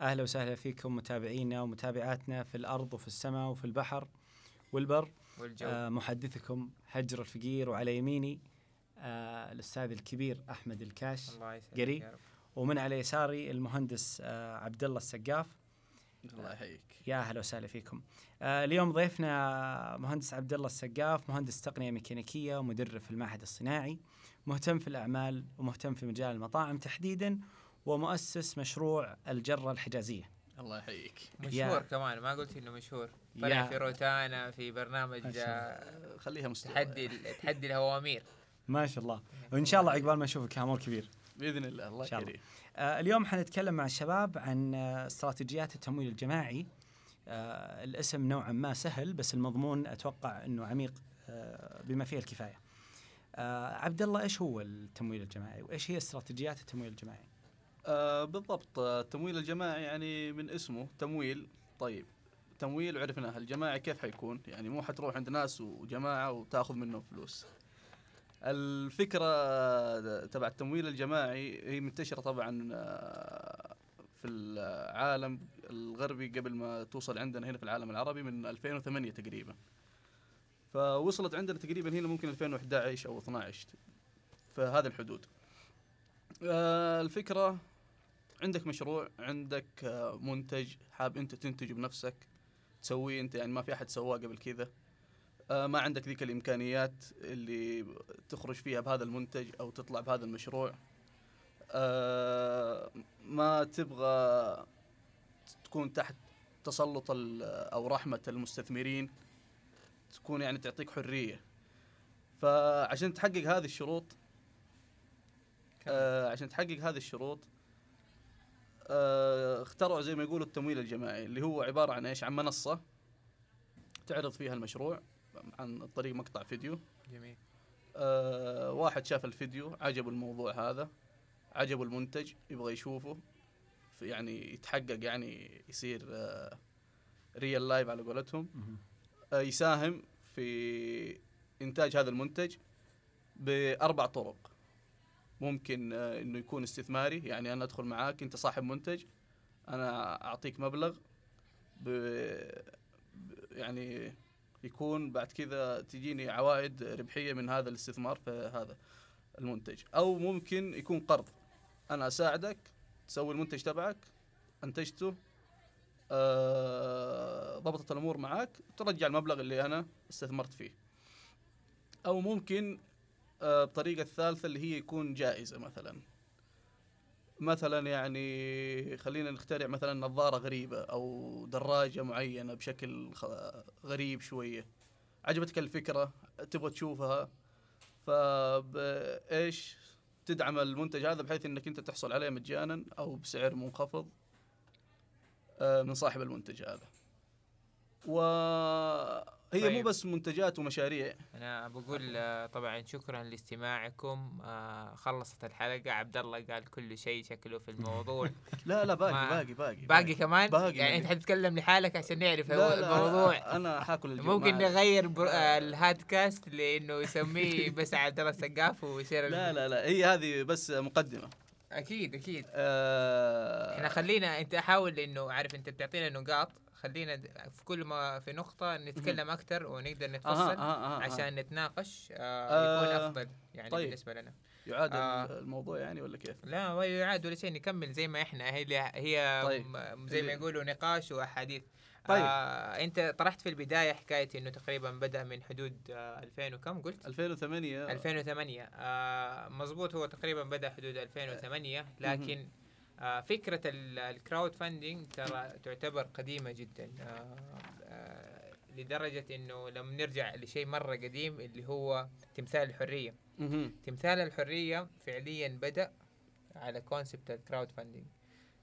أهلا وسهلا فيكم متابعينا ومتابعاتنا في الأرض وفي السماء وفي البحر والبر والجو آه محدثكم هجر الفقير وعلى يميني آه الأستاذ الكبير أحمد الكاش الله يسعدك قري. يا رب. ومن على يساري المهندس آه عبد الله السقاف الله يحييك يا أهلا وسهلا فيكم. آه اليوم ضيفنا مهندس عبد الله السقاف مهندس تقنية ميكانيكية ومدرب في المعهد الصناعي مهتم في الأعمال ومهتم في مجال المطاعم تحديدا ومؤسس مشروع الجرة الحجازية. الله يحييك مشهور كمان ما قلت إنه مشهور طلع في روتانا في برنامج آه، خليها مستوى تحدي تحدي الهوامير ما شاء الله وإن شاء الله عقبال ما نشوفك امور كبير. بإذن الله الله. يكريم آه اليوم حنتكلم مع الشباب عن آه استراتيجيات التمويل الجماعي. آه الاسم نوعا ما سهل بس المضمون أتوقع إنه عميق آه بما فيه الكفاية. آه عبد الله إيش هو التمويل الجماعي وإيش هي استراتيجيات التمويل الجماعي؟ آه بالضبط. آه، التمويل الجماعي يعني من اسمه تمويل. طيب تمويل وعرفناها الجماعي كيف حيكون؟ يعني مو حتروح عند ناس وجماعة وتاخذ منهم فلوس. الفكرة آه، تبع التمويل الجماعي هي منتشرة طبعا آه، في العالم الغربي قبل ما توصل عندنا هنا في العالم العربي من 2008 تقريبا. فوصلت عندنا تقريبا هنا ممكن 2011 أو 12 في هذه الحدود. آه، الفكرة عندك مشروع عندك آه، منتج حاب انت تنتجه بنفسك تسويه انت يعني ما في أحد سواه قبل كذا. آه، ما عندك ذيك الإمكانيات اللي تخرج فيها بهذا المنتج أو تطلع بهذا المشروع. آه، ما تبغى تكون تحت تسلط أو رحمة المستثمرين تكون يعني تعطيك حرية. فعشان تحقق هذه الشروط آه عشان تحقق هذه الشروط اخترعوا زي ما يقولوا التمويل الجماعي اللي هو عبارة عن إيش؟ عن منصة تعرض فيها المشروع عن طريق مقطع فيديو. جميل. آه واحد شاف الفيديو عجبه الموضوع هذا عجبه المنتج يبغى يشوفه يعني يتحقق يعني يصير آه ريال لايف على قولتهم. آه يساهم في إنتاج هذا المنتج بأربع طرق. ممكن آه إنه يكون استثماري. يعني أنا أدخل معاك أنت صاحب منتج أنا أعطيك مبلغ ب يعني يكون بعد كذا تجيني عوائد ربحية من هذا الاستثمار في هذا المنتج. أو ممكن يكون قرض. أنا أساعدك تسوي المنتج تبعك أنتجته آه، ضبطت الأمور معك ترجع المبلغ اللي أنا استثمرت فيه. أو ممكن الطريقة الثالثه اللي هي يكون جائزة مثلا. مثلا يعني خلينا نخترع مثلا نظارة غريبة أو دراجة معينة بشكل غريب شوية. عجبتك الفكرة؟ تبغى تشوفها؟ فايش تدعم المنتج هذا بحيث إنك أنت تحصل عليه مجانا أو بسعر منخفض آه، من صاحب المنتج هذا. وهي مو طيب. بس منتجات ومشاريع. أنا بقول آه، طبعا شكرا لاستماعكم. آه، خلصت الحلقة. عبد الله قال كل شيء شكله في الموضوع. لا لا باقي باقي باقي. باقي كمان؟ باقي يعني أنت. حتتكلم لحالك عشان نعرف لا هو لا الموضوع. أنا حاكل ممكن نغير بر... آه، الهادكاست لأنه يسميه بس عبد الله السقاف ويصير لا لا لا. هي هذه بس مقدمة. أكيد أكيد. آه إحنا خلينا أنت حاول انه عارف أنت بتعطينا نقاط. خلينا في كل ما في نقطة نتكلم أكثر ونقدر نتفصل أها أها عشان نتناقش آه يكون آه، أفضل يعني طيب. بالنسبة لنا يعاد آه. الموضوع يعني ولا كيف؟ لا يعاد ولا شيء نكمل زي ما إحنا هي هي طيب. زي ما يقولوا نقاش وأحاديث طيب. آه أنت طرحت في البداية حكاية إنه تقريبا بدأ من حدود آه 2000 وكم قلت؟ 2008 2008 آه مزبوط هو تقريبا بدأ حدود 2008 لكن آه فكرة ال crowdfunding ترى تعتبر قديمة جدا. آه آه لدرجة إنه لما نرجع لشيء مرة قديم اللي هو تمثال الحرية. مهم. تمثال الحرية فعليا بدأ على concept ال crowdfunding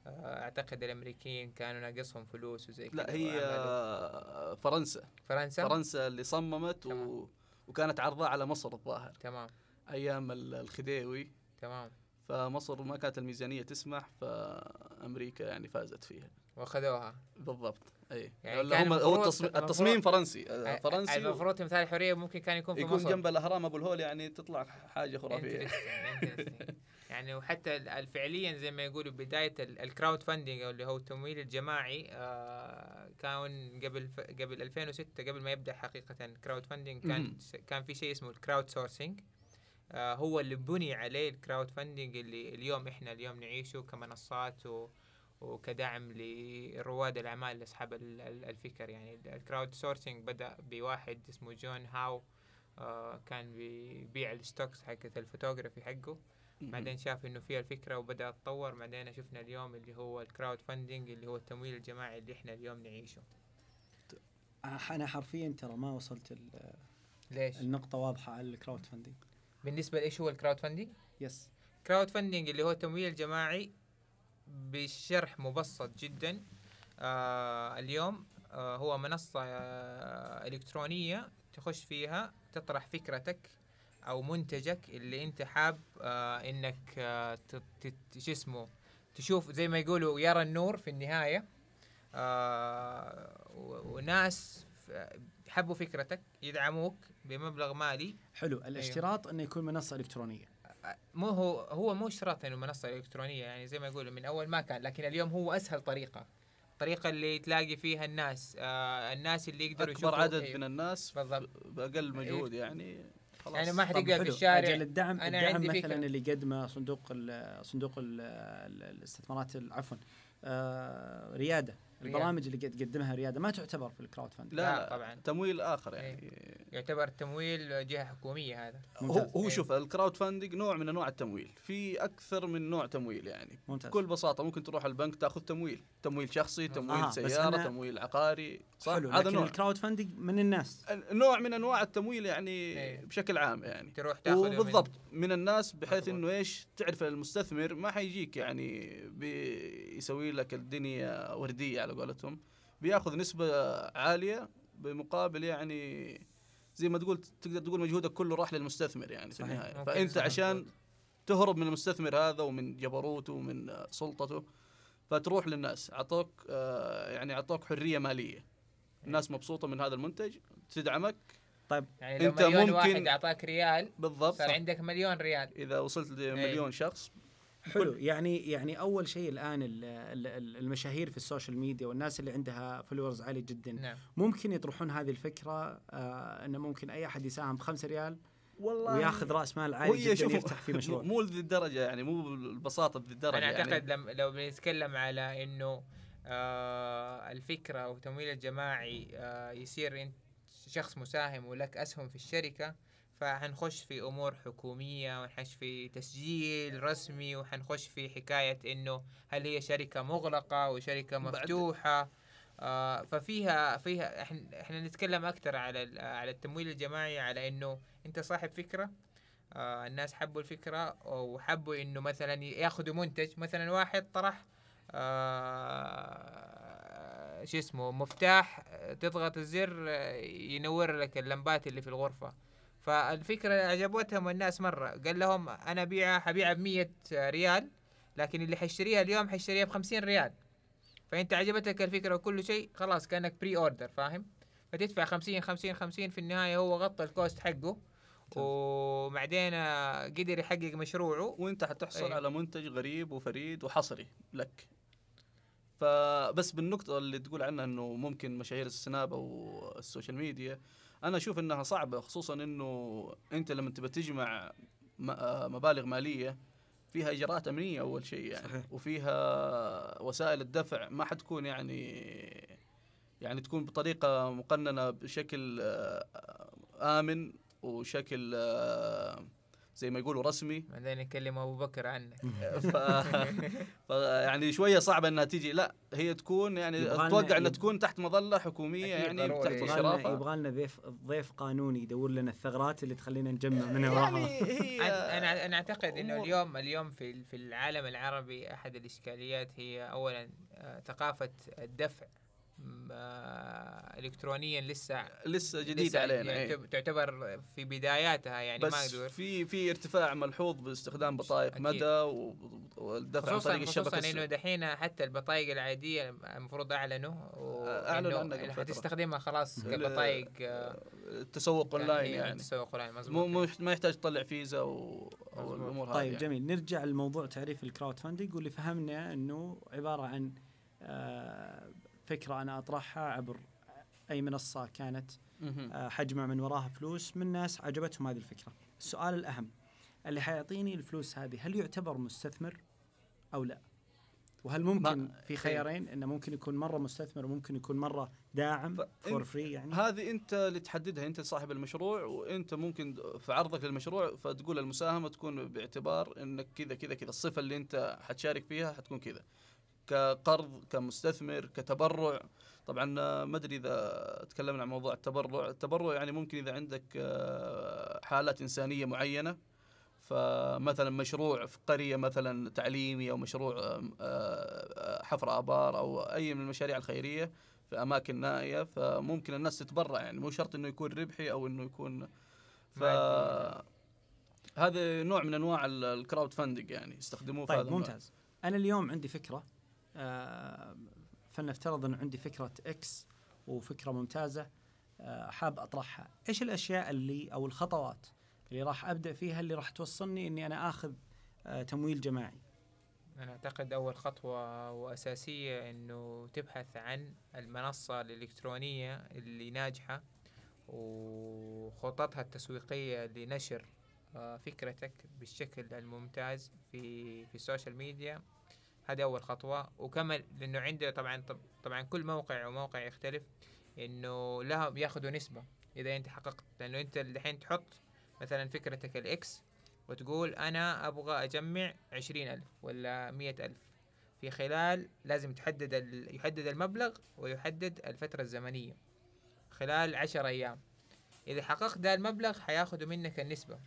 أعتقد الأمريكيين كانوا ناقصهم فلوس وزي كذا لا هي وعملوا- فرنسا. فرنسا؟ فرنسا اللي صممت و... وكانت عرضها على مصر الظاهر. تمام. أيام ال- الخديوي. تمام. فمصر ما كانت الميزانية تسمح فأمريكا يعني فازت فيها. واخذوها بالضبط. اي يعني يعني كان هم هو التصميم, التصميم فرنسي آه، فرنسي و- المفروض تمثال الحرية ممكن كان يكون في يكون مصر. جنب الأهرام أبو الهول يعني تطلع حاجة خرافية. يعني وحتى فعليا زي ما يقولوا بداية ال crowdfunding أو اللي هو التمويل الجماعي آه، كان قبل قبل 2006 قبل ما يبدأ حقيقه ال crowdfunding كان كان في شيء اسمه ال crowdsourcing هو اللي بني عليه ال crowdfunding اللي اليوم إحنا اليوم نعيشه كمنصات و وكدعم لرواد الأعمال اصحاب ال- ال- الفكر. يعني ال crowdsourcing بدأ بواحد اسمه جيف هاو آه كان بيبيع ال stocks حقت الفوتوغرافي حقه. بعدين شاف إنه فيها الفكرة وبدأ تطور بعدين شفنا اليوم اللي هو ال crowdfunding اللي هو التمويل الجماعي اللي إحنا اليوم نعيشه. أنا حرفيا ترى ما وصلت ليش؟ النقطة واضحة على ال crowdfunding بالنسبة لإيش هو ال crowdfunding yes crowdfunding اللي هو التمويل الجماعي بشرح مبسط جدا آه اليوم آه هو منصة آه إلكترونية تخش فيها تطرح فكرتك أو منتجك اللي أنت حاب آه إنك آه شو اسمه تشوف زي ما يقولوا يرى النور في النهاية. آه وناس حبوا فكرتك يدعموك بمبلغ مالي حلو الاشتراط إنه يكون منصة إلكترونية مو هو هو مو اشتراط إنه منصة إلكترونية يعني زي ما يقولوا من أول ما كان لكن اليوم هو أسهل طريقة الطريقة اللي تلاقي فيها الناس آه الناس اللي يقدروا أكبر يشوفوا عدد أيوه. من الناس بالضبط. بأقل مجهود يعني خلاص يعني ما طب حتلقى في. الشارع أجل الدعم أنا الدعم عندي مثلا. اللي يقدمه صندوق ال صندوق ال الاستثمارات ال- عفوا آه ريادة. البرامج اللي قد تقدمها رياده ما تعتبر في ال crowdfunding لا, لا، لا طبعاً. تمويل آخر يعني. يعتبر تمويل جهة حكومية هذا. هو ممتاز. هو إيه. شوف ال crowdfunding نوع من أنواع التمويل. في أكثر من نوع تمويل يعني. ممتاز. بكل بساطة ممكن تروح البنك تاخذ تمويل. تمويل شخصي تمويل آه، سيارة تمويل عقاري صح؟ حلو هذا لكن نوع. ال crowdfunding من الناس. نوع من أنواع التمويل يعني إيه. بشكل عام يعني. تروح تاخذ وبالضبط من الناس بحيث. إنه إيش؟ تعرف المستثمر ما حيجيك يعني بيسوي لك الدنيا وردية. على قولتهم. بياخذ نسبة عالية بمقابل يعني زي ما تقول تقدر تقول مجهودك كله راح للمستثمر يعني في فأنت صح. عشان تهرب من المستثمر هذا ومن جبروته ومن سلطته فتروح للناس. أعطوك آه، يعني أعطوك حرية مالية. الناس مبسوطة من هذا المنتج تدعمك. يعني لو أنت مليون ممكن- واحد أعطاك ريال بالضبط. صار عندك مليون ريال. إذا وصلت لمليون شخص حلو. يعني يعني أول شيء الآن ال- ال- ال- المشاهير في ال social media والناس اللي عندها followers عالي جدا نعم. ممكن يطرحون هذه الفكرة آه إنه ممكن أي أحد يساهم بخمسة ريال والله وياخذ رأس مال عالي جدا شوفوا، يفتح في مشروع. مو لذي الدرجة يعني مو بالبساطة بذي الدرجة أنا يعني. أعتقد لم لو بنتكلم على إنه آه الفكرة أو التمويل الجماعي آه يصير انت شخص مساهم ولك أسهم في الشركة فحنخش في أمور حكومية وحنخش في تسجيل رسمي وحنخش في حكاية إنه هل هي شركة مغلقة وشركه مفتوحة. آه ففيها فيها إحنا إحنا نتكلم أكثر على على التمويل الجماعي على إنه أنت صاحب فكرة. آه الناس حبوا الفكرة وحبوا إنه مثلا ياخذوا منتج. مثلا واحد طرح آه شو اسمه مفتاح تضغط الزر ينور لك اللمبات اللي في الغرفة. فالفكرة عجبتهم الناس مرة. قال لهم أنا ابيعها حبيعها ب 100 ريال لكن اللي حيشتريها اليوم حيشتريها ب 50 ريال. فأنت عجبتك الفكرة وكل شيء خلاص كأنك pre-order فاهم؟ فتدفع 50 50 50 في النهاية هو غطى ال cost حقه. وبعدين آه، قدر يحقق مشروعه. وأنت حتحصل أيوة. على منتج غريب وفريد وحصري لك. فبس بالنقطة اللي تقول عنها إنه ممكن مشاهير السناب أو ال social media أنا أشوف إنها صعبة خصوصا إنه أنت لما تبى تجمع آه مبالغ مالية فيها إجراءات أمنية أول شيء يعني صحيح. وفيها وسائل الدفع ما حتكون يعني يعني تكون بطريقة مقننة بشكل آه، آمن وشكل آه، زي ما يقولوا رسمي بعدين يكلم أبو بكر عنك ف... ف... يعني شوية صعبه إنها تيجي لا هي تكون يعني أتوقع إنها يب- تكون تحت مظلة حكومية يعني. تحت يبغالنا- يبغى لنا ضيف ضيف قانوني يدور لنا الثغرات اللي تخلينا نجمع منها يعني وراها هي أنا أنا أعتقد إنه. اليوم اليوم في في العالم العربي أحد الإشكاليات هي اولا آه، ثقافة الدفع الكترونيا لسه لسه جديده لسه علينا يعني إيه. تعتبر في بداياتها يعني ما بس يدور في في ارتفاع ملحوظ باستخدام بطائق أكيد. مدى و- والدفع عن خصوصا طريق خصوصا الشبكه إنه الس- دحين حتى البطايق العادية المفروض اعلنوا فترة. حتستخدمها خلاص كبطايق آه، التسوق أونلاين هي يعني تسوق أونلاين مو مظبوط مو ما يحتاج تطلع فيزا و... أو. الأمور هذه طيب يعني. جميل نرجع لموضوع تعريف ال crowdfunding واللي فهمنا إنه عبارة عن آه، فكرة أنا أطرحها عبر أي منصة كانت. آه، حجمع من وراها فلوس من ناس عجبتهم هذه الفكرة. السؤال الأهم اللي حيعطيني الفلوس هذه هل يعتبر مستثمر أو لا؟ وهل ممكن في خيارين إنه ممكن يكون مرة مستثمر وممكن يكون مرة داعم for free يعني؟ هذه أنت اللي تحددها أنت صاحب المشروع وأنت ممكن في عرضك للمشروع فتقول المساهمة تكون باعتبار إنك كذا كذا كذا الصفة اللي أنت حتشارك فيها حتكون كذا كقرض كمستثمر كتبرع. طبعا ما أدري إذا تكلمنا عن موضوع التبرع. التبرع يعني ممكن إذا عندك آه، حالات إنسانية معينة. فمثلا مشروع في قرية مثلا تعليمي أو مشروع آه، آه، حفر آبار أو أي من المشاريع الخيرية في أماكن نائية فممكن الناس تتبرع. يعني مو شرط إنه يكون ربحي أو إنه يكون ف. هذا نوع من أنواع ال- الكراود فاندنج يعني يستخدموه في طيب هذا النوع. ممتاز. أنا اليوم عندي فكرة. فلنفترض انه عندي فكرة إكس وفكرة ممتازة آه، حاب أطرحها. إيش الأشياء اللي أو الخطوات اللي راح أبدأ فيها اللي راح توصلني إني أنا آخذ آه، تمويل جماعي؟ أنا أعتقد أول خطوة وأساسية إنه تبحث عن المنصة الإلكترونية اللي ناجحة وخططها التسويقية لنشر آه، فكرتك بالشكل الممتاز في في ال social media هذه أول خطوة. وكمان لأنه عنده طبعا طب- طبعا كل موقع وموقع يختلف إنه لهم ياخذوا نسبة إذا أنت حققت. لأنه أنت الحين تحط مثلا فكرتك ال X وتقول أنا أبغى أجمع عشرين ألف ولا مية ألف. في خلال لازم تحدد ال... يحدد المبلغ ويحدد الفترة الزمنية خلال عشر أيام. إذا حققت ده المبلغ حياخدوا منك النسبة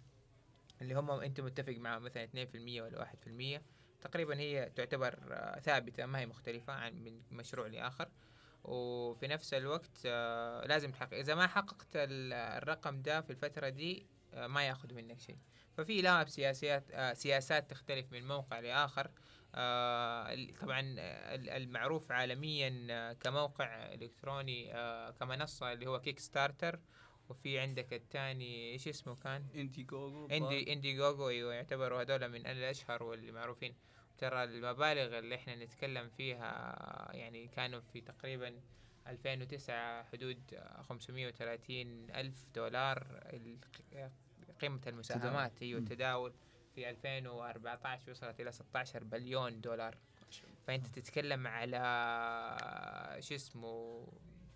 اللي هم أنت متفق معه مثلا 2% ولا 1% تقريبا هي تعتبر آه، ثابتة ما هي مختلفة عن من مشروع لآخر. وفي نفس الوقت آه، لازم تحقق. إذا ما حققت ال- الرقم ده في الفترة دي آه، ما يأخذ منك شيء. ففي لها سياسات آه، سياسات تختلف من موقع لآخر. آه، طبعا آه، ال- المعروف عالميا آه، كموقع إلكتروني آه، كمنصة اللي هو Kickstarter وفي عندك الثاني إيش اسمه كان؟ اندي جوجو اندي اندي جوجو أيوه يعتبروا هذول من الأشهر واللي معروفين ترى المبالغ اللي إحنا نتكلم فيها يعني كانوا في تقريبا 2009 حدود 530 ألف دولار ال- قيمة المساهمات أيوه مم. التداول في 2014 وصلت إلى 16 بليون دولار. فأنت تتكلم على شو اسمه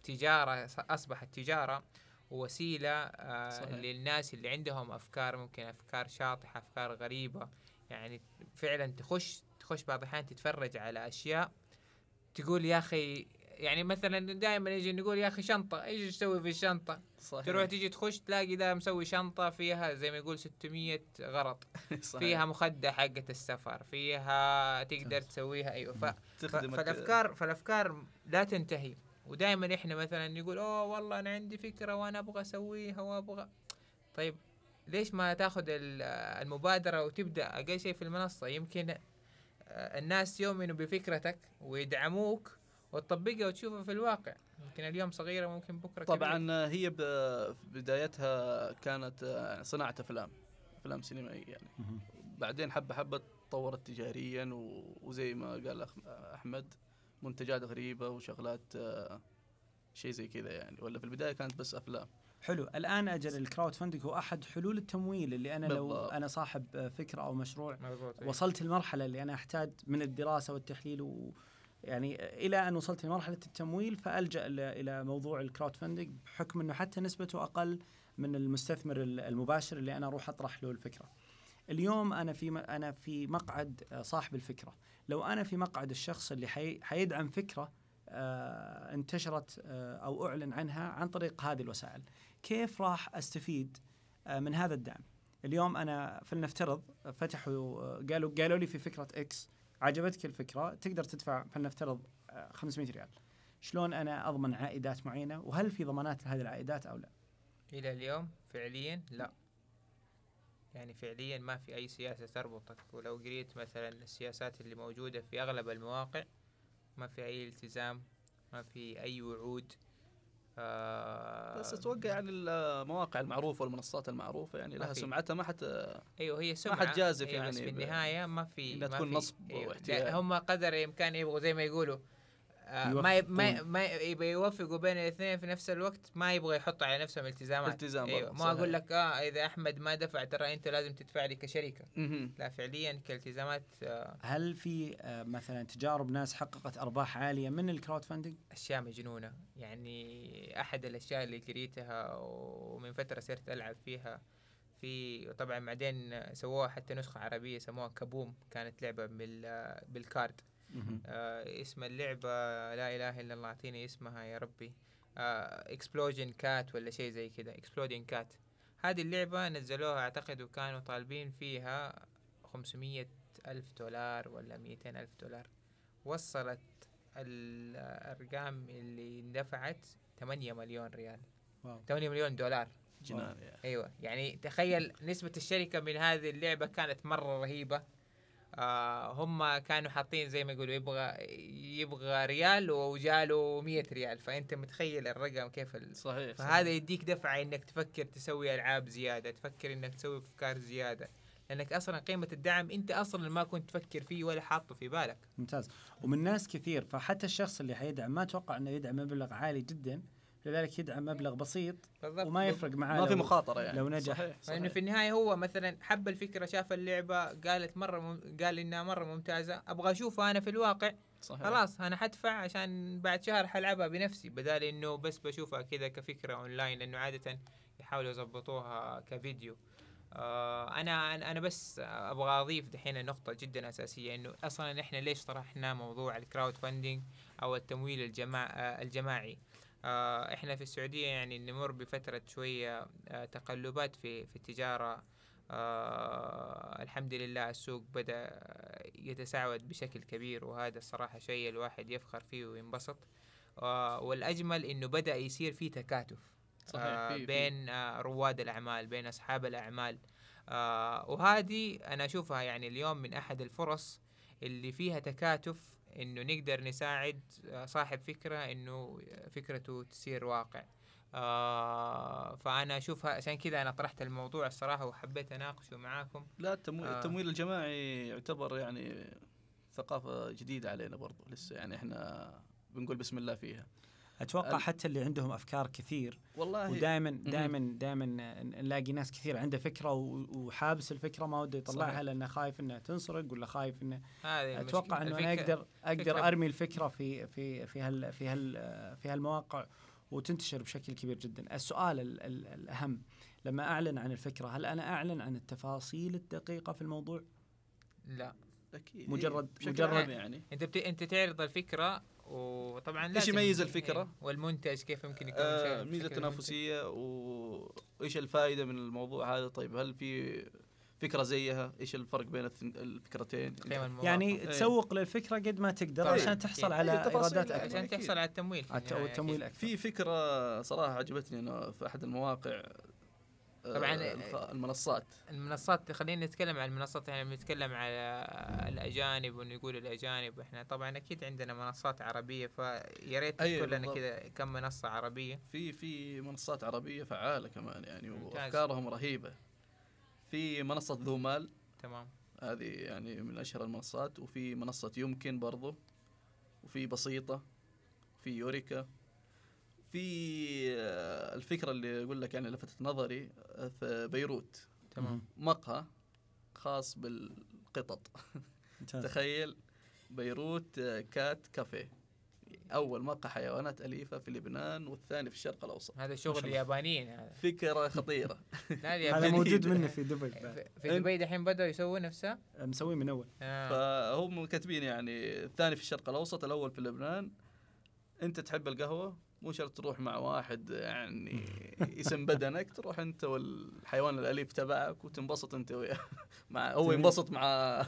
تجارة أصبحت تجارة ووسيلة آه صحيح. للناس اللي عندهم أفكار ممكن أفكار شاطحة أفكار غريبة. يعني فعلا تخش تخش بعض الأحيان تتفرج على أشياء تقول يا أخي يعني مثلا دائما يجي نقول يا أخي شنطة إيش تسوي في الشنطة؟ صحيح. تروح تيجي تخش تلاقي ده مسوي شنطة فيها زي ما يقول 600 غرض صحيح. فيها مخدة حقة السفر فيها تقدر. تسويها أيوة. ف... فالأفكار فالأفكار لا تنتهي. ودائما إحنا مثلا نقول أوه والله أنا عندي فكرة وأنا أبغى أسويها وأبغى طيب ليش ما تأخذ ال- المبادرة وتبدأ أقل شيء في المنصة يمكن آه، الناس يؤمنوا بفكرتك ويدعموك وتطبقها وتشوفها في الواقع يمكن اليوم صغيرة ممكن بكرة كبيرة. طبعا آه، هي بدايتها كانت آه، صناعة أفلام أفلام سينمائية يعني. بعدين حبة حبة تطورت تجاريا وزي ما قال أخ- أحمد منتجات غريبة وشغلات آه، شيء زي كذا يعني ولا في البداية كانت بس أفلام حلو الآن أجل ال crowdfunding هو أحد حلول التمويل اللي أنا لو. أنا صاحب آه، فكرة أو مشروع مضبوط. وصلت المرحلة اللي أنا أحتاج من الدراسة والتحليل و يعني إلى أن وصلت لمرحلة التمويل فألجأ إلى موضوع ال crowdfunding بحكم إنه حتى نسبته أقل من المستثمر ال- المباشر اللي أنا أروح أطرح له الفكرة. اليوم أنا في أنا في مقعد آه، صاحب الفكرة، لو أنا في مقعد الشخص اللي حي حيدعم فكرة آه، انتشرت آه، أو أعلن عنها عن طريق هذه الوسائل، كيف راح أستفيد من هذا الدعم؟ اليوم أنا فلنفترض فتحوا قالوا قالوا لي في فكرة إكس عجبتك الفكرة تقدر تدفع فلنفترض آه، 500 ريال. شلون أنا أضمن عائدات معينة؟ وهل في ضمانات لهذه العائدات أو لا؟ إلى اليوم فعليا لا. يعني فعليا ما في أي سياسة تربطك ولو قريت مثلا السياسات اللي موجودة في أغلب المواقع ما في أي التزام ما في أي وعود آه بس أتوقع يعني المواقع المعروفة والمنصات المعروفة يعني ما لها في. سمعتها ما حت أيوه هي سمعه حد جازف أيوة بس يعني في ب- النهاية ما في ما تكون في نصب أيوة. واحتيال. هم قدر الإمكان يبغوا زي ما يقولوا ما يب- ما يبغى يوفقوا بين الاثنين في نفس الوقت ما يبغى يحطوا على نفسهم التزامات. التزام برضه، ما. أقول لك آه إذا أحمد ما دفع ترى أنت لازم تدفع لي كشركة. لا فعليا كالتزامات آه. هل في آه، مثلا تجارب ناس حققت أرباح عالية من ال crowd funding أشياء مجنونة. يعني أحد الأشياء اللي قريتها ومن فترة صرت ألعب فيها في طبعا بعدين سووها حتى نسخة عربية سموها كابوم. كانت لعبة بال بال card. آه اسم اللعبة لا إله إلا الله أعطيني اسمها يا ربي. Explosion Cat ولا شيء زي كذا. Exploding Cat هذه اللعبة نزلوها أعتقد وكانوا طالبين فيها 500 ألف دولار ولا 200 ألف دولار. وصلت الأرقام اللي اندفعت 8 مليون ريال. wow. 8 مليون دولار. جنان. أيوه. يعني تخيل نسبة الشركة من هذه اللعبة كانت مرة رهيبة. آه هم كانوا حاطين زي ما يقولوا يبغى يبغى ريال وجاله 100 ريال. فأنت متخيل الرقم كيف ال... صحيح. فهذا يديك دفعة إنك تفكر تسوي ألعاب زيادة تفكر إنك تسوي أفكار زيادة. لأنك أصلا قيمة الدعم أنت أصلا ما كنت تفكر فيه ولا حاطه في بالك. ممتاز. ومن ناس كثير فحتى الشخص اللي حيدعم ما أتوقع إنه يدعم مبلغ عالي جدا. لذلك يدعم مبلغ بسيط بالضبط. وما يفرق معاه ما في لو- مخاطرة يعني. لو نجح. صحيح لأنه صحيح. في النهاية هو مثلا حب الفكرة شاف اللعبة قالت مرة مم... قال إنها مرة ممتازة. أبغى اشوفها أنا في الواقع. صحيح. خلاص أنا حدفع عشان بعد شهر حلعبها بنفسي. بدال إنه بس بشوفها كذا كفكرة أونلاين لأنه عادة يحاولوا يظبطوها كفيديو. آه أنا أنا بس أبغى أضيف دحين نقطة جدا أساسية إنه أصلا إحنا ليش طرحنا موضوع ال crowdfunding أو التمويل الجماع آه الجماعي؟ آه إحنا في السعودية يعني نمر بفترة شوية آه تقلبات في في التجارة. آه الحمد لله السوق بدأ يتساعد بشكل كبير وهذا الصراحة شيء الواحد يفخر فيه وينبسط. آه والأجمل إنه بدأ يصير في تكاتف صحيح آه في- في. بين آه رواد الأعمال بين أصحاب الأعمال. آه وهذه أنا أشوفها يعني اليوم من أحد الفرص اللي فيها تكاتف إنه نقدر نساعد آه، صاحب فكرة إنه فكرته تصير واقع. آه فأنا أشوفها عشان كذا أنا طرحت الموضوع الصراحة وحبيت أناقشه معاكم. لا التمويل, آه. التمويل الجماعي يعتبر يعني ثقافة جديدة علينا برضو لسه يعني إحنا بنقول بسم الله فيها. أتوقع حتى اللي عندهم أفكار كثير والله ودائما دائما دائما نلاقي ناس كثير عنده فكرة و- وحابس الفكرة ما وده يطلعها صحيح. لأنه خايف انها تنسرق ولا خايف إنه هذه أتوقع. إنه أنا الفكرة- أقدر أقدر فكرة- أرمي الفكرة في في في هال في هال في هالمواقع وتنتشر بشكل كبير جدا. السؤال ال ال الأهم لما أعلن عن الفكرة هل أنا أعلن عن التفاصيل الدقيقة في الموضوع؟ لا أكيد مجرد- بشكل مجرد- عام يعني إنت بت... إنت تعرض الفكرة وطبعا إيش لازم يميز الفكرة؟ إيه، والمنتج كيف يمكن يكون آه شيء- ميزة تنافسية وإيش الفائدة من الموضوع هذا طيب هل في فكرة زيها إيش الفرق بين الفكرتين. يعني إيه. تسوق للفكرة قد ما تقدر طبعاً. عشان تحصل. على إيه، إيرادات. أكبر عشان. تحصل على التمويل في الت- النهاية والتمويل أكيد. أكثر. في فكرة صراحة عجبتني إنه في أحد المواقع طبعاً، الخ- المنصات. المنصات خلينا نتكلم عن المنصات. إحنا بنتكلم على الأجانب ونقول الأجانب إحنا. طبعا أكيد عندنا منصات عربية فيا ريت أيوة تذكر لنا. كذا كم منصة عربية. في في منصات عربية فعالة كمان يعني. وأفكارهم رهيبة. في منصة ذو مال تمام. هذه يعني من أشهر المنصات. وفي منصة يمكن برضو. وفي بسيطة. في يوريكا. في آه، الفكرة اللي أقول لك يعني لفتت نظري آه، في بيروت. تمام. مقهى خاص بالقطط. ممتاز. تخيل بيروت آه، كات كافيه. أول مقهى حيوانات أليفة في لبنان والثاني في الشرق الأوسط. هذا شغل. اليابانيين هذا. فكرة خطيرة. هذا موجود منه في دبي. في- دبي دحين بدأوا يسووا نفسها مسويه من أول. آه. فهم كاتبين يعني الثاني في الشرق الأوسط الأول في لبنان. أنت تحب القهوة؟ مو شرط تروح مع واحد يعني يسم بدنك تروح انت والحيوان الأليف تبعك وتنبسط انت وياه مع هو. ينبسط مع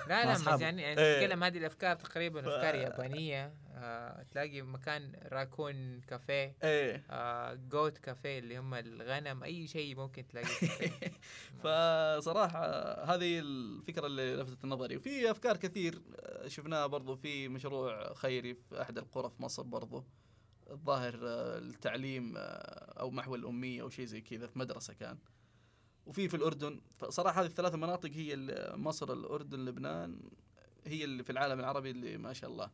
لا لا بس. يعني يعني إيه. تتكلم هذه الأفكار تقريبا ف- أفكار يابانية آه تلاقي مكان راكون كافيه إيه آه جوت كافيه اللي هم الغنم أي شيء ممكن تلاقيه الكافيه. فصراحة هذه الفكرة اللي لفتت نظري وفي أفكار كثير آه، شفناها برضو في مشروع خيري في أحد القرى في مصر برضو الظاهر آه، التعليم آه، أو محو الأمية أو شيء زي كذا في مدرسة كان. وفي في الأردن. فصراحة هذه الثلاث مناطق هي مصر الأردن لبنان هي اللي في العالم العربي اللي ما شاء الله.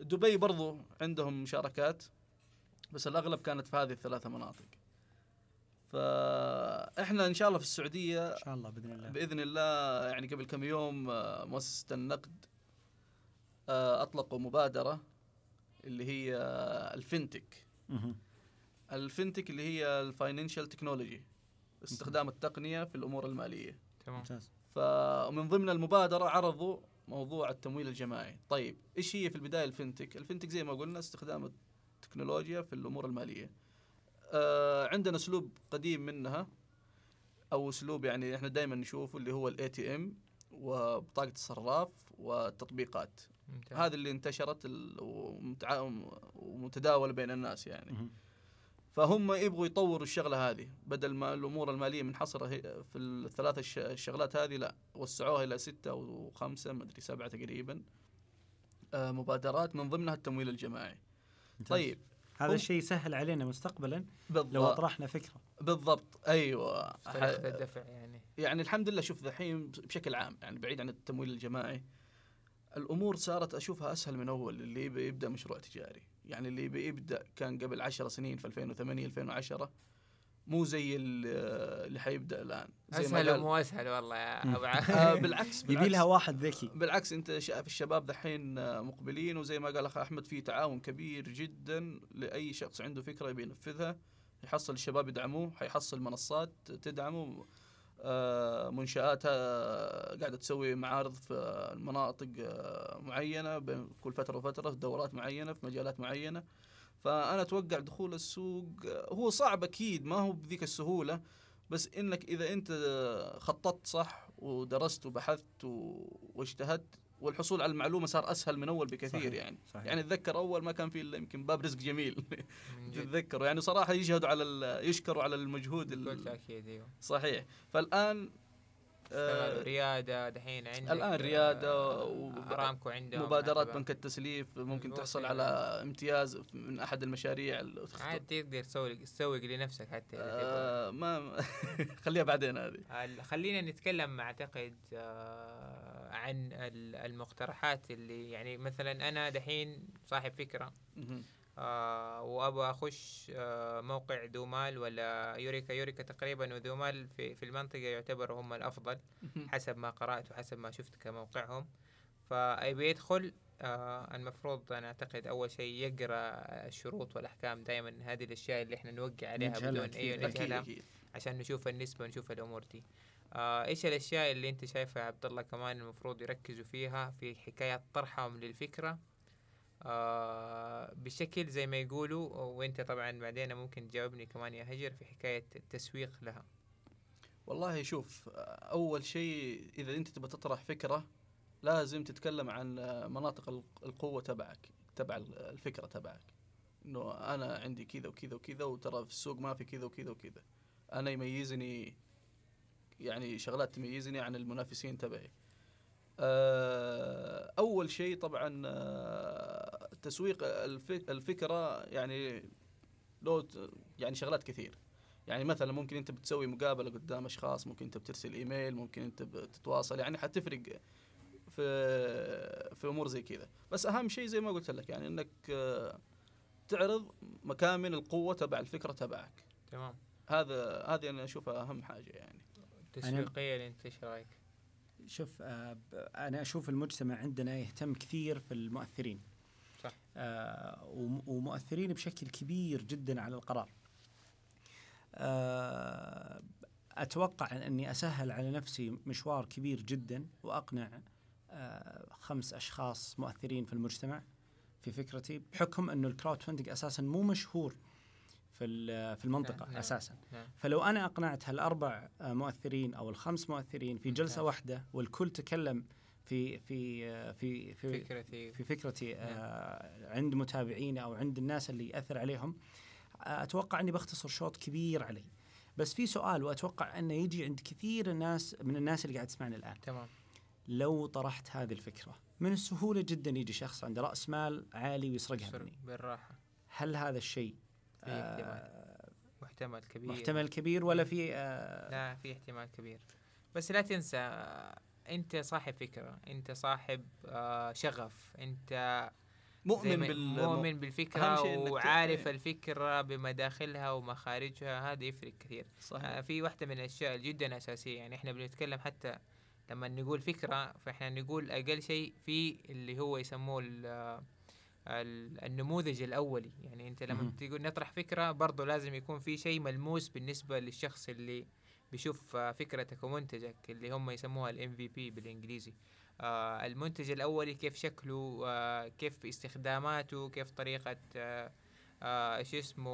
دبي برضو عندهم مشاركات بس الأغلب كانت في هذه الثلاث مناطق. فإحنا إن شاء الله في السعودية إن شاء الله بإذن الله. بإذن الله يعني قبل كم يوم آه، مؤسسة النقد أطلقوا مبادرة. اللي هي ال FinTech. ال FinTech اللي هي ال financial technology استخدام التقنية في الأمور المالية. تمام. فمن ضمن المبادرة عرضوا موضوع التمويل الجماعي. طيب إيش هي في البداية ال FinTech ال FinTech زي ما قلنا استخدام التكنولوجيا في الأمور المالية. آه عندنا أسلوب قديم منها أو أسلوب يعني إحنا دائما نشوفه اللي هو ال ATM وبطاقة الصراف والتطبيقات ممتاز. هذه اللي انتشرت ومتداوله بين الناس يعني. مهم. فهم يبغوا يطوروا الشغلة هذه. بدل ما الأمور المالية منحصرة في الثلاث الش- الشغلات هذه لا. وسعوها إلى ستة أو خمسه ما أدري سبعة تقريبا. آه، مبادرات من ضمنها التمويل الجماعي. ممتاز. طيب. هذا هم- الشيء يسهل علينا مستقبلا لو بالضبط أطرحنا فكرة. بالضبط. أيوه. الدفع يعني. يعني الحمد لله شوف ذحين بشكل عام يعني بعيد عن التمويل الجماعي الأمور صارت أشوفها أسهل من أول اللي يبي يبدأ مشروع تجاري. يعني اللي يبي يبدأ كان قبل 10 سنين في 2008 2010 مو زي ال- اللي حيبدأ الآن. زي أسهل ومو أسهل والله يا. أبو آه عبد بالعكس يبي بالعكس. لها واحد ذكي. بالعكس أنت شايف الشباب دحين آه، مقبلين وزي ما قال أخ أحمد في تعاون كبير جدا لأي شخص عنده فكرة يبي ينفذها. يحصل الشباب يدعموه حيحصل منصات تدعمه. آه، منشآت آه، قاعدة تسوي معارض في مناطق آه، معينة بين كل فترة وفترة في دورات معينة في مجالات معينة. فأنا أتوقع دخول السوق آه، هو صعب أكيد ما هو بذيك السهولة بس إنك إذا أنت خططت صح ودرست وبحثت واجتهدت والحصول على المعلومة صار أسهل من أول بكثير صحيح. يعني صحيح. يعني اتذكر أول ما كان في إلا يمكن باب رزق جميل تتذكروا يعني صراحة يشهدوا على يشكروا على المجهود بكل ال- تأكيد أيوه صحيح فالآن آه ريادة دحين عندك الآن ريادة آه، أرامكو عندهم مبادرات. بنك التسليف ممكن تحصل. على امتياز من أحد المشاريع عاد تقدر تسوي تسوق لنفسك حتى. آه ما خليها بعدين هذه خلينا نتكلم أعتقد آه، عن ال- المقترحات اللي يعني مثلا أنا دحين صاحب فكرة. آه وأبغى أخش آه موقع دومال ولا يوريكا يوريكا تقريبا ودومال في في المنطقة يعتبروا هم الأفضل حسب ما قرأت وحسب ما شفت كموقعهم. فأبي يدخل آه المفروض أنا أعتقد أول شيء يقرأ الشروط والأحكام دائما هذه الأشياء اللي إحنا نوقع عليها بدون. أي نجهلها عشان نشوف النسبة ونشوف الأمور دي. آه إيش الأشياء اللي أنت شايفها يا عبد الله كمان المفروض يركزوا فيها في حكاية طرحهم للفكرة؟ آه بشكل زي ما يقولوا وأنت طبعا بعدين ممكن تجاوبني كمان يا هجر في حكاية التسويق لها. والله شوف أول شيء إذا أنت تبغى تطرح فكرة لازم تتكلم عن مناطق الق- القوة تبعك تبع الفكرة تبعك. إنه أنا عندي كذا وكذا وكذا وترى في السوق ما في كذا وكذا وكذا. أنا يميزني يعني شغلات تميزني عن المنافسين تبعي. آه، أول شيء طبعا آه، تسويق الفك- الفكرة يعني ت- يعني شغلات كثير. يعني مثلا ممكن أنت بتسوي مقابلة قدام أشخاص ممكن أنت بترسل إيميل ممكن أنت بتتواصل يعني حتفرق في في أمور زي كذا. بس أهم شيء زي ما قلت لك يعني إنك آه، تعرض مكامن القوة تبع الفكرة تبعك. تمام. هذا هذه أنا أشوفها أهم حاجة يعني. التسويقية اللي أنت إيش رأيك؟ شوف آه، أنا أشوف المجتمع عندنا يهتم كثير في المؤثرين صح. آه، وم- ومؤثرين بشكل كبير جدا على القرار آه، أتوقع أني أسهل على نفسي مشوار كبير جدا وأقنع آه، خمس أشخاص مؤثرين في المجتمع في فكرتي بحكم أنه الكراود فندنج أساسا مو مشهور في في المنطقة نعم، نعم. أساسا. نعم. فلو أنا أقنعت هالأربع آه، مؤثرين أو الخمس مؤثرين في جلسة ممتاز. واحدة والكل تكلم في في في في فكرتي. في فكرتي آه، عند متابعيني أو عند الناس اللي يأثر عليهم آه، أتوقع إني بختصر شوط كبير علي. بس في سؤال وأتوقع إنه يجي عند كثير الناس من الناس اللي قاعد تسمعني الآن. تمام. لو طرحت هذه الفكرة من السهولة جدا يجي شخص عنده رأس مال عالي ويسرقها سر- مني. بالراحة. هل هذا الشيء آه، محتمل كبير. محتمل كبير ولا في آه، لا في احتمال كبير. بس لا تنسى انت صاحب فكرة انت صاحب آه، شغف انت مؤمن بال مؤمن بالفكرة إنك ت- وعارف إيه. الفكرة بمداخلها ومخارجها هذا يفرق كثير. آه، صحيح في واحدة من الأشياء جدا أساسية يعني إحنا بنتكلم حتى لما نقول فكرة فإحنا نقول أقل شيء في اللي هو يسموه النموذج الأولي. يعني أنت لما. تقول نطرح فكرة برضه لازم يكون في شيء ملموس بالنسبة للشخص اللي بيشوف آه، فكرتك ومنتجك اللي هم يسموها الام في بي بالإنجليزي. آه المنتج الأولي كيف شكله آه كيف استخداماته كيف طريقة آه آه إيش اسمه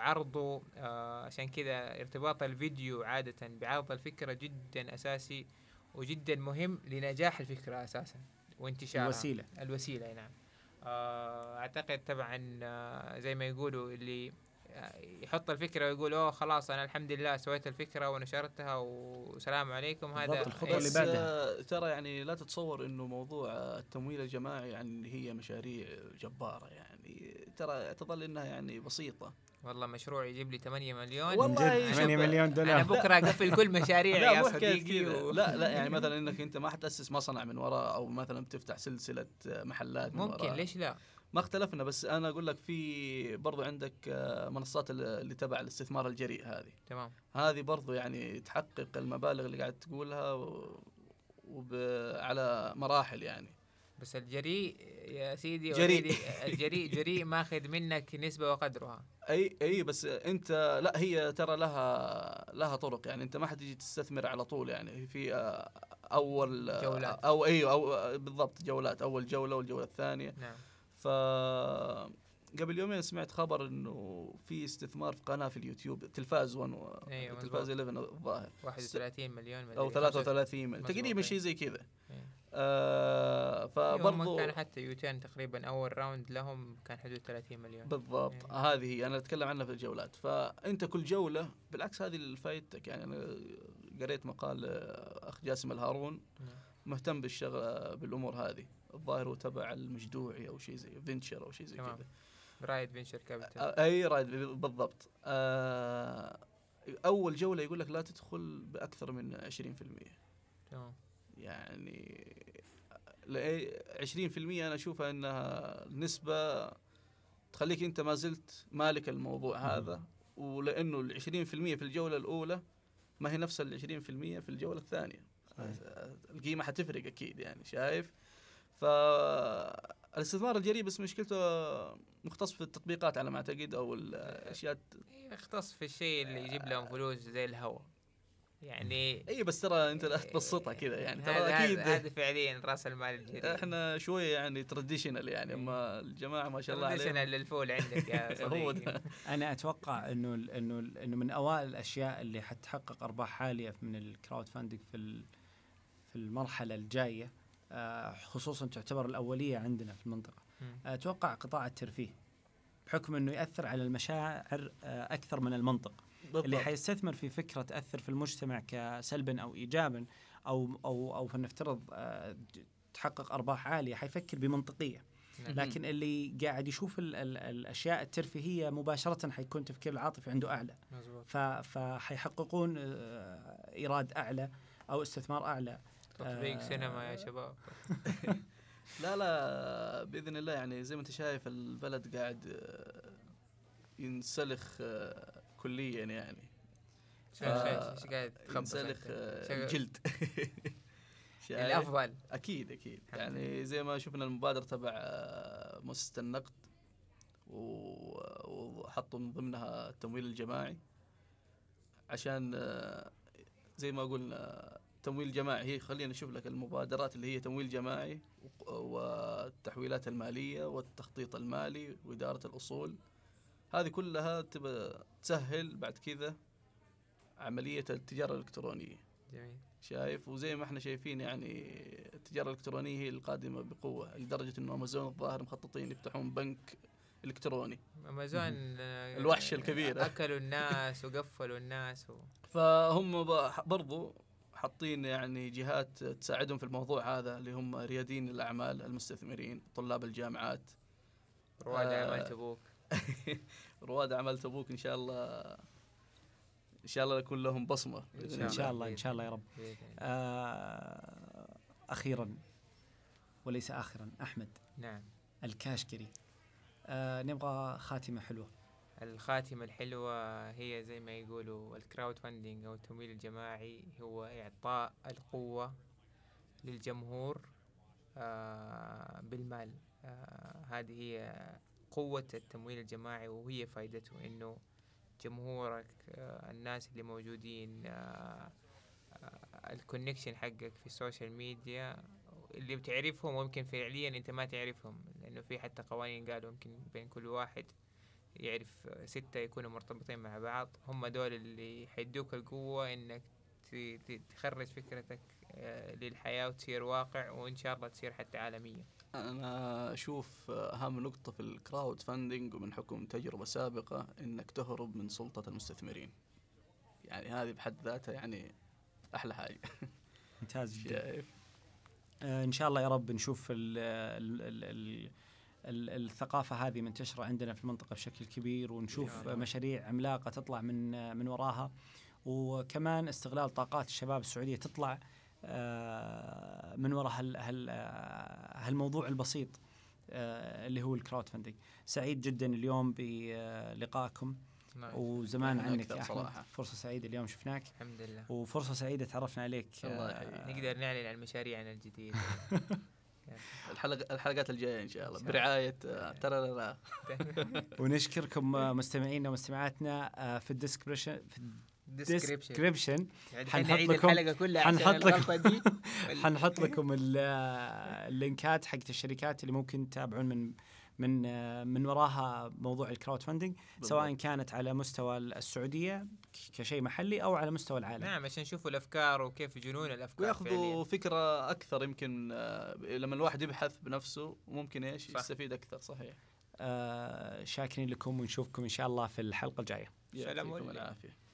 عرضه. آه عشان كذا ارتباط الفيديو عادة بعرض الفكرة جدا أساسي وجدا مهم لنجاح الفكرة أساسا. وانتشارها. الوسيلة. الوسيلة نعم. آه أعتقد طبعا آه زي ما يقولوا اللي آه، يحط الفكرة ويقول أوه خلاص أنا الحمد لله سويت الفكرة ونشرتها والسلام عليكم. هذا بالضبط، الخطوة اللي بعدها. آه، ترى يعني لا تتصور إنه موضوع آه، التمويل الجماعي يعني هي مشاريع جبارة يعني. ترى تظل إنها يعني بسيطة. والله مشروع يجيب لي 8 مليون. والله جد؟ شوف، 8 مليون أنا دولار بكره أقفل كل مشاريعي لا يا صديقي و... لا لا يعني مثلا إنك أنت ما حتأسس مصنع من وراء أو مثلا بتفتح سلسلة آه، محلات من ممكن وراء. ليش لا؟ ما اختلفنا بس أنا أقول لك في برضو عندك آه، منصات ال- اللي تبع الاستثمار الجريء هذه. تمام. هذه برضو يعني تحقق المبالغ اللي قاعد تقولها. وب... على مراحل يعني. بس الجريء يا سيدي جريء. الجريء جريء ماخذ منك نسبة وقدرها. أي أي بس أنت لا هي ترى لها لها طرق يعني. أنت ما حتيجي تستثمر على طول يعني. في آه، أول آه، جولات. أو أيوه أو بالضبط جولات. أول جولة والجولة الثانية. نعم. ف قبل يومين سمعت خبر إنه في استثمار في قناة في اليوتيوب تلفاز 1 و- أيوة، تلفاز 11 الظاهر. 31 مليون أو 33 مليون. تقريبا إيه. شيء زي كذا. إيه. آه برضو فبرضو كان حتى UTURN تقريبا أول round لهم كان حدود 30 مليون. بالضبط. إيه. هذه هي أنا أتكلم عنها في الجولات. فأنت كل جولة بالعكس هذه اللي فايدتك يعني أنا قريت مقال آه، أخ جاسم الهارون نعم. مهتم بالشغل بالأمور هذه. الظاهر هو تبع المجدوعي أو شيء زي venture أو شيء زي. كذا. رائد venture capital آه، أي رائد بالضبط. آه أول جولة يقول لك لا تدخل بأكثر من 20% تمام. يعني لأي- 20% أنا أشوفها إنها نسبة تخليك أنت ما زلت مالك الموضوع هذا. ولأنه ال 20% في الجولة الأولى ما هي نفس ال 20% في الجولة الثانية. القيمة حتفرق أكيد يعني شايف؟ فالاستثمار الجريء بس مشكلته مختص في التطبيقات على ما أعتقد أو الأشياء إيه، يختص في الشيء اللي يجيب لهم فلوس زي الهواء. يعني اي بس ترى أنت لا تبسطها كذا يعني ترى أكيد هذا هذا فعليا رأس المال الجديد إحنا شوية يعني traditional يعني أما الجماعة ما شاء الله traditional عليهم لل full عندك يا صديقي. أنا أتوقع إنه ال- إنه ال- إنه من أوائل الأشياء اللي حتحقق أرباح عالية من الكراود فاندنج في ال- في المرحلة الجاية آه، خصوصا تعتبر الأولية عندنا في المنطقة. أتوقع قطاع الترفيه بحكم إنه يأثر على المشاعر آه، أكثر من المنطق اللي بالضبط. حيستثمر في فكرة تأثر في المجتمع كسلبا أو ايجابا أو أو أو فلنفترض آه، تحقق أرباح عالية حيفكر بمنطقية. لكن اللي قاعد يشوف ال ال الأشياء الترفيهية مباشرة حيكون تفكير العاطفي عنده أعلى مظبوط ف- فحيحققون آه، إيراد أعلى أو استثمار أعلى تطبيق آه، سينما يا شباب. لا لا بإذن الله يعني زي ما أنت شايف البلد قاعد آه، ينسلخ آه، كليا يعني. شو- شو قاعد ينسلخ شايف؟ الأفضل. أكيد أكيد. يعني زي ما شفنا المبادرة تبع مؤسسة النقد وحطوا من ضمنها التمويل الجماعي. عشان زي ما قلنا تمويل جماعي هي خلينا نشوف لك المبادرات اللي هي تمويل جماعي والتحويلات المالية والتخطيط المالي وإدارة الأصول. هذه كلها تسهل بعد كذا عملية التجارة الإلكترونية. جميل. شايف؟ وزي ما إحنا شايفين يعني التجارة الإلكترونية هي القادمة بقوة لدرجة إنه أمازون الظاهر مخططين يفتحون بنك إلكتروني. أمازون الوحش الكبير. أكلوا الناس وقفلوا الناس و... فهم برضو حاطين يعني جهات تساعدهم في الموضوع هذا اللي هم ريادين الأعمال المستثمرين طلاب الجامعات. رواد آه، أعمال تبوك. رواد أعمال تبوك إن شاء الله إن شاء الله يكون لهم بصمة إن بإذن إن شاء الله إن شاء الله يا رب. آه أخيرا وليس اخرا أحمد نعم. الكاشكري. آه نبغى خاتمة حلوة. الخاتمة الحلوة هي زي ما يقولوا ال crowdfunding أو التمويل الجماعي هو إعطاء القوة للجمهور آه بالمال. آه هذه هي قوة التمويل الجماعي وهي فائدته إنه جمهورك آه الناس اللي موجودين ال connection حقك في ال social media اللي بتعرفهم وممكن فعليا أنت ما تعرفهم لأنه في حتى قوانين قالوا ممكن بين كل واحد يعرف ستة يكونوا مرتبطين مع بعض. هم دول اللي حيدوك القوة إنك تخرج فكرتك آه، للحياة وتصير واقع وإن شاء الله تصير حتى عالمية. أنا أشوف أهم نقطة في الكراود فاندنج ومن حكم تجربة سابقة إنك تهرب من سلطة المستثمرين. يعني هذه بحد ذاتها يعني أحلى حاجة. ممتاز جدا. شايف؟ آه إن شاء الله يا رب نشوف ال ال ال ال ال الثقافة هذه منتشرة عندنا في المنطقة بشكل كبير ونشوف. مشاريع عملاقة تطلع من من وراها وكمان استغلال طاقات الشباب السعودية تطلع آه، من وراء هال هال آه، هالموضوع البسيط آه، اللي هو الكراود فندنج سعيد جدا اليوم بلقائكم نعم. وزمان عنك يا أحمد صراحة. فرصة سعيدة اليوم شفناك الحمد لله وفرصة سعيدة تعرفنا عليك الله آه،. نقدر نعلن عن مشاريعنا الجديدة الحلقة الحلقات الجاية إن شاء الله. إن شاء الله. برعاية آه، ترى لا ونشكركم آه، مستمعينا ومستمعاتنا آه، في ال description في ال description يعني حنحط حنعيد لكم- الحلقة كلها حنحط لكم- دي. حنحط لكم ال- اللينكات حقت الشركات اللي ممكن تتابعون من من من وراها موضوع ال crowdfunding سواء كانت على مستوى السعودية كشيء محلي أو على مستوى العالم نعم عشان نشوفوا الأفكار وكيف جنون الأفكار ويأخذوا. فكرة أكثر يمكن آه، لما الواحد يبحث بنفسه ممكن إيش. يستفيد أكثر صحيح آه، شاكرين لكم ونشوفكم إن شاء الله في الحلقة الجاية يعطيكم. العافية